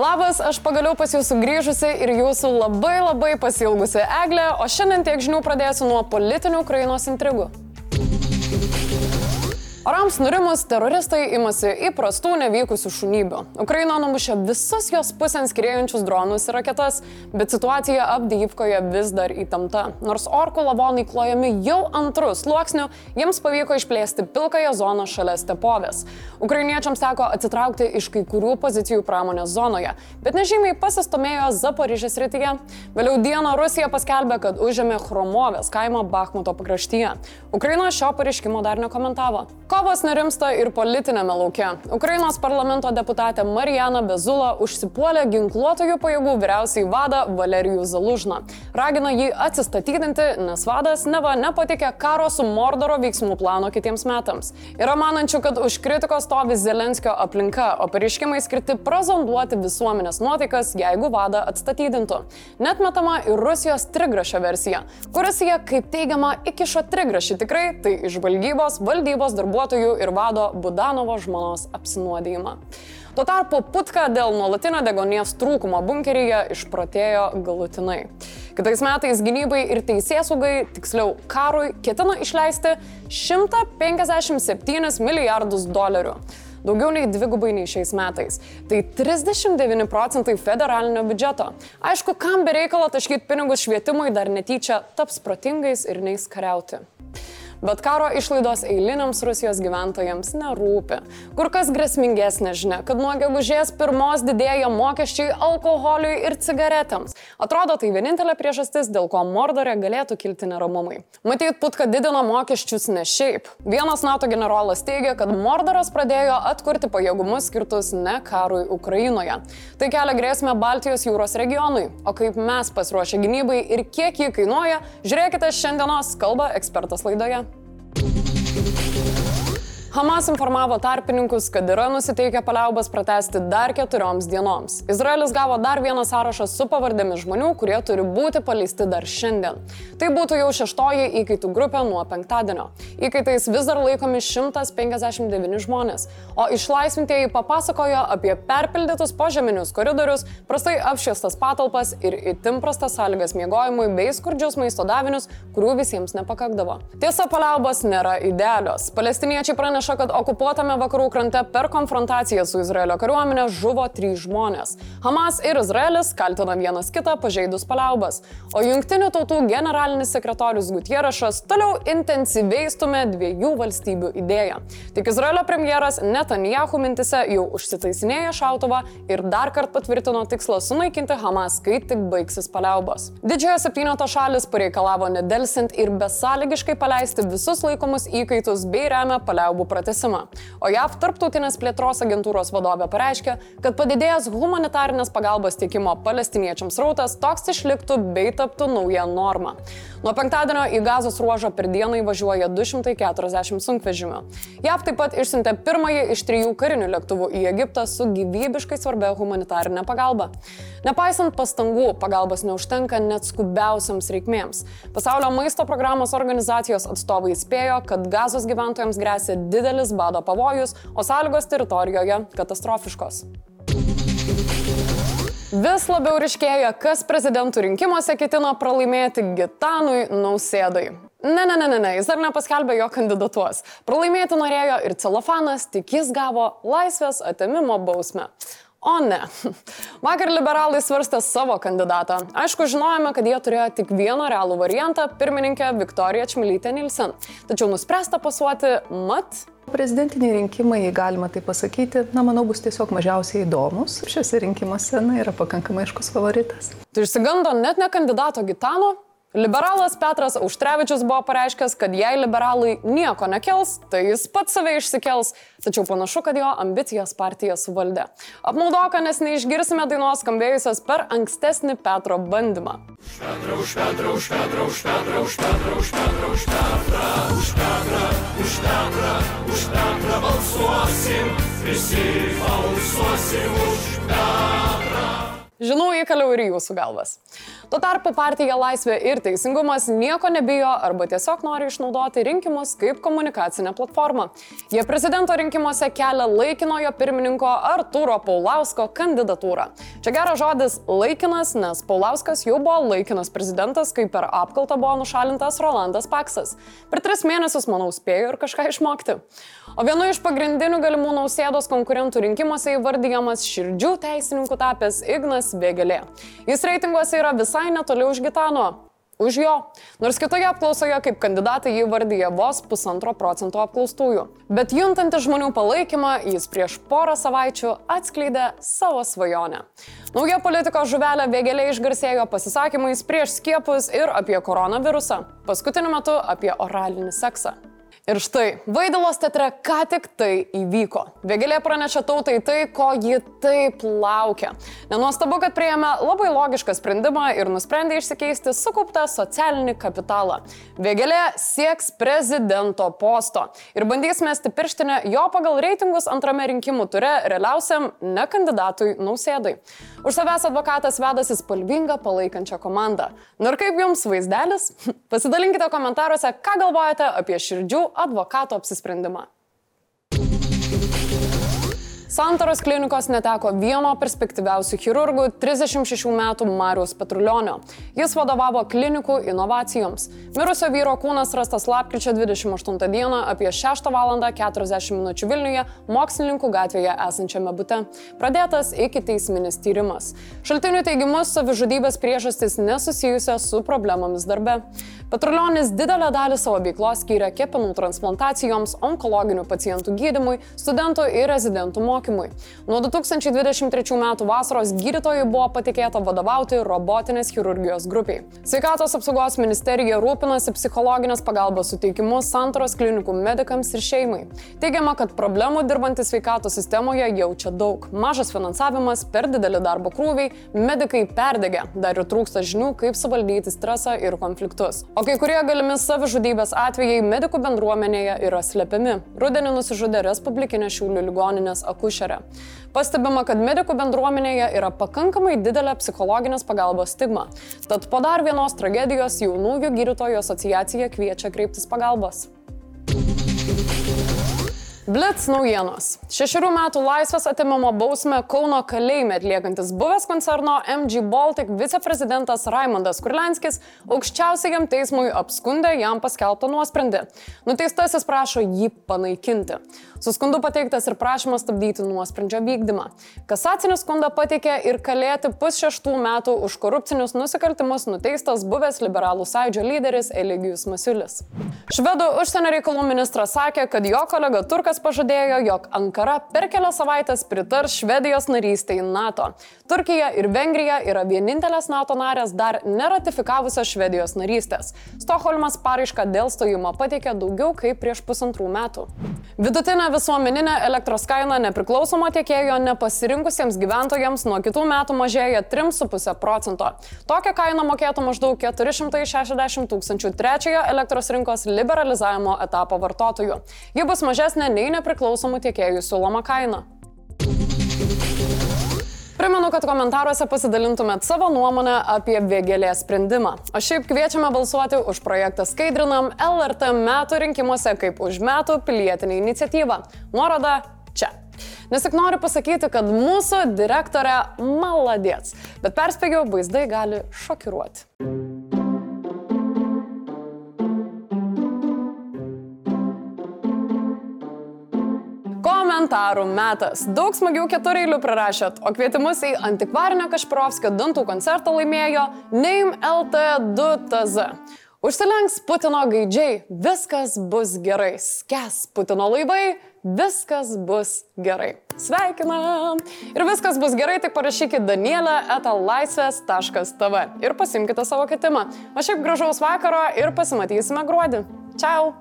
Labas, aš pagaliau pas jūsų grįžusi ir jūsų labai labai pasilgusi Eglė, o šiandien tiek žinių pradėsiu nuo politinių Ukrainos intrigų. Orams nurimus teroristai imasi įprastų nevykusių šunybių. Ukraina numušė visus jos pusėn skriejančius dronus ir raketas, bet situacija Abdyivkoje vis dar įtempta. Nors orkų lavonai klojami jau antrus sluoksnių, jiems pavyko išplėsti pilkąją zoną šalia stepovės. Ukrainiečiams teko atsitraukti iš kai kurių pozicijų pramonės zonoje, bet nežymiai pasistumėjo Zaporižės rytyje. Vėliau dieną Rusija paskelbė, kad užėmė Chromovės kaimą Bakhmuto pakraštyje. Ukraina šio pareiškimo dar nekomentavo. Kovos nerimsta ir politinėme lauke. Ukrainos parlamento deputatė Marijana Bezula užsipuolė ginkluotojų pajėgų vyriausiai vadą Valerijų Zalužną. Ragina jį atsistatydinti, nes vadas neva nepatikė karo su Mordoro veiksmų plano kitiems metams. Yra manančių, kad už kritikos stovi Zelenskio aplinka, o pareiškimai skirti prazonduoti visuomenės nuotaikas, jeigu vadą atstatydintų. Net metama ir Rusijos trigrašio versija, kuris jie, kaip teigiama, įkišo trigrašį tikrai, tai iš žvalgybos, valdybos darbuotojų darbuotojų ir vado Budanovo žmonos apsinuodėjimą. Tuo tarpu Putka dėl nuolatinio degonės trūkumo bunkeryje išprotėjo galutinai. Kitais metais gynybai ir teisėsaugai, tiksliau karui, ketina išleisti 157 milijardus dolerių. Daugiau nei dvigubai nei šiais metais. Tai 39 procentai federalinio biudžeto. Aišku, kam bereikalo taškyti pinigus švietimui dar netyčia taps protingais ir neis kariauti. Bet karo išlaidos eiliniams Rusijos gyventojams nerūpi. Kur kas grėsmingesnė žinia, kad nuo gegužės pirmos didėja mokesčiai alkoholiui ir cigaretėms. Atrodo, tai vienintelė priežastis, dėl ko Mordorė galėtų kilti neramumai. Matyt, Putka didino mokesčius ne šiaip. Vienas NATO generolas teigia, kad Mordoras pradėjo atkurti pajėgumus skirtus ne karui Ukrainoje. Tai kelia grėsmę Baltijos jūros regionui. O kaip mes pasiruošę gynybai ir kiek jį kainuoja, žiūrėkite šiandienos kalbą ekspertas laidoje. Hamas informavo tarpininkus, kad yra nusiteikę paliaubas pratesti dar keturioms dienoms. Izraelis gavo dar vieną sąrašą su pavardėmis žmonių, kurie turi būti paleisti dar šiandien. Tai būtų jau šeštoji įkaitų grupė nuo penktadienio. Įkaitais vis dar laikomi 159 žmonės, o išlaisvintieji papasakojo apie perpildytus požeminius koridorius, prastai apšviestas patalpas ir itin prastas sąlygas miegojimui bei skurdžius maisto davinius, kurių visiems nepakakdavo. Tiesa, paliaubos nėra idealios. Palestiniečiai praneša praneša, kad okupuotame vakarų krante per konfrontaciją su Izraelio kariuomenė žuvo trys žmonės. Hamas ir Izraelis kaltina vienas kitą pažeidus paliaubas, o Junktinių tautų generalinis sekretorius Gutierrešas toliau intensyviai stumė dviejų valstybių idėją. Tik Izraelio premjeras Netanjahu mintise jau užsitaisinėja šautuvą ir dar kartą patvirtino tikslą sunaikinti Hamas, kai tik baigsis paliaubos. Didžiojo septyneto šalis pareikalavo nedelsint ir besąlygiškai paleisti visus laikomus įkaitus bei remia paliaubų pratesimą. O JAV tarptautinės plėtros agentūros vadovė pareiškė, kad padidėjęs humanitarinės pagalbos tiekimo palestiniečiams rautas toks išliktų bei taptų nauja norma. Nuo penktadienio į gazos ruožą per dieną įvažiuoja 240 sunkvežimių. JAV taip pat išsiuntė pirmąjį iš trijų karinių lėktuvų į Egiptą su gyvybiškai svarbia humanitarinė pagalba. Nepaisant pastangų, pagalbos neužtenka net skubiausiams reikmėms. Pasaulio maisto programos organizacijos atstovai įspėjo, kad gazos gyventojams grėsia didelis bado pavojus, o sąlygos teritorijoje katastrofiškos. Vis labiau ryškėja, kas prezidentų rinkimuose ketina pralaimėti Gitanui Nausėdai. Ne, ne, ne, ne, ne, jis dar nepaskelbė jo kandidatuos. Pralaimėti norėjo ir celofanas, tik jis gavo laisvės atimimo bausmę. O ne. Vakar liberalai svarstė savo kandidatą. Aišku, žinojame, kad jie turėjo tik vieną realų variantą - pirmininkę Viktoriją Čmilytę Nilsen. Tačiau nuspręsta pasuoti mat Prezidentiniai rinkimai, galima tai pasakyti, na, manau, bus tiesiog mažiausiai įdomus. Šiuose rinkimuose, na, yra pakankamai aiškus favoritas. Tai išsigando net ne kandidato Gitano, Liberalas Petras Auštrevičius buvo pareiškęs, kad jei liberalai nieko nekels, tai jis pats save išsikels, tačiau panašu, kad jo ambicijas partija suvaldė. Apmaudoka, nes neišgirsime dainos skambėjusios per ankstesnį Petro bandymą. Balsuosim, visi balsuosim už Petrą. Žinau, įkaliau ir jūsų galvas. Tuo tarpu partija Laisvė ir Teisingumas nieko nebijo arba tiesiog nori išnaudoti rinkimus kaip komunikacinę platformą. Jie prezidento rinkimuose kelia laikinojo pirmininko Arturo Paulausko kandidatūrą. Čia geras žodis laikinas, nes Paulauskas jau buvo laikinas prezidentas, kai per apkaltą buvo nušalintas Rolandas Paksas. Per tris mėnesius, manau, spėjo ir kažką išmokti. O vienu iš pagrindinių galimų nausėdos konkurentų rinkimuose įvardyjamas širdžių teisininkų tapęs Ignas Vėgelė. Jis reitinguose yra visai netoli už Gitano. Už jo. Nors kitoje apklausoje kaip kandidatai jį vardyje vos pusantro procento apklaustųjų. Bet juntantis žmonių palaikymą, jis prieš porą savaičių atskleidė savo svajonę. Nauja politikos žuvelė vėgėlė išgarsėjo pasisakymais prieš skiepus ir apie koronavirusą. Paskutiniu metu apie oralinį seksą. Ir štai, Vaidalos teatre ką tik tai įvyko. Vėgelė pranešė tautai tai, ko ji taip laukia. Nenuostabu, kad prieėmė labai logišką sprendimą ir nusprendė išsikeisti sukauptą socialinį kapitalą. Vėgelė sieks prezidento posto ir bandys mesti pirštinę jo pagal reitingus antrame rinkimų ture realiausiam ne kandidatui nausėdai. Už savęs advokatas vedasi spalvingą palaikančią komandą. Ir kaip jums vaizdelis? Pasidalinkite komentaruose, ką galvojate apie širdžių advokato apsisprendimą. Santaros klinikos neteko vieno perspektyviausių chirurgų 36 metų Marijos Petrulionio. Jis vadovavo klinikų inovacijoms. Mirusio vyro kūnas rastas lapkričio 28 dieną apie 6 val. 40 min. Vilniuje, mokslininkų gatvėje esančiame bute. Pradėtas iki teisminis tyrimas. Šaltinių teigimus savižudybės priežastys nesusijusios su problemomis darbe. Petrulionis didelę dalį savo veiklos skyrė kepenų transplantacijoms, onkologinių pacientų gydimui, studentų ir rezidentų mokymui. Nuo 2023 m. vasaros gydytojui buvo patikėta vadovauti robotinės chirurgijos grupiai. Sveikatos apsaugos ministerija rūpinasi psichologinės pagalbos suteikimu santoros klinikų medikams ir šeimai. Teigiama, kad problemų dirbantys sveikatos sistemoje jaučia daug. Mažas finansavimas, per dideli darbo krūviai, medikai perdegė, dar ir trūksta žinių, kaip suvaldyti stresą ir konfliktus. O kai kurie galimi savižudybės atvejai medikų bendruomenėje yra slepiami. Rudenį nusižudė Respublikinė Šiaulių ligoninės akušerė. Pastebima, kad medikų bendruomenėje yra pakankamai didelė psichologinės pagalbos stigma. Tad po dar vienos tragedijos jaunųjų gydytojų asociacija kviečia kreiptis pagalbos. Blitz naujienos. Šešerių metų laisvės atimimo bausmę Kauno kalėjime atliekantis buvęs koncerno MG Baltic viceprezidentas Raimondas Kurlenskis aukščiausiajam teismui apskundė jam paskelbtą nuosprendį. Nuteistasis prašo jį panaikinti. Su skundu pateiktas ir prašymas stabdyti nuosprendžio vykdymą. Kasacinį skundą pateikė ir kalėti pusšeštų metų už korupcinius nusikaltimus nuteistas buvęs liberalų sąjūdžio lyderis Eligijus Masiulis. Švedų užsienio reikalų ministras sakė, kad jo kolega Turkas pažadėjo, jog Ankara per kelias savaitės pritars Švedijos narystėj NATO. Turkija ir Vengrija yra vienintelės NATO narės dar neratifikavusios Švedijos narystės. Stokholmas paraišką dėl stojimo pateikė daugiau kaip prieš pusantrų metų. Vidutinė visuomeninė elektros kaina nepriklausomo tiekėjo nepasirinkusiems gyventojams nuo kitų metų mažėja 3,5 procento. Tokią kainą mokėtų maždaug 460 tūkstančių trečiojo elektros rinkos liberalizavimo etapo vartotojų. Ji bus mažesnė nei nepriklausomų tiekėjų siūloma kaina. Primenu, kad komentaruose pasidalintumėt savo nuomonę apie vėgėlės sprendimą. O šiaip kviečiame balsuoti už projektą Skaidrinam LRT metų rinkimuose kaip už metų pilietinį iniciatyvą. Nuoroda čia. Nes tik noriu pasakyti, kad mūsų direktorė maladėts, bet perspėgiau, vaizdai gali šokiruoti. Komentarų metas. Daug smagių ketureilių prirašėt, o kvietimus į antikvarinio Kašpirovskio dantų koncertą laimėjo Name LT2TZ. Užsilenks Putino gaidžiai, viskas bus gerai. Skes Putino laivai, viskas bus gerai. Sveikinam! Ir viskas bus gerai, tik parašykit Danielę etalaisvės.tv ir pasimkite savo ketimą. O šiaip gražaus vakaro ir pasimatysime gruodį. Čiau!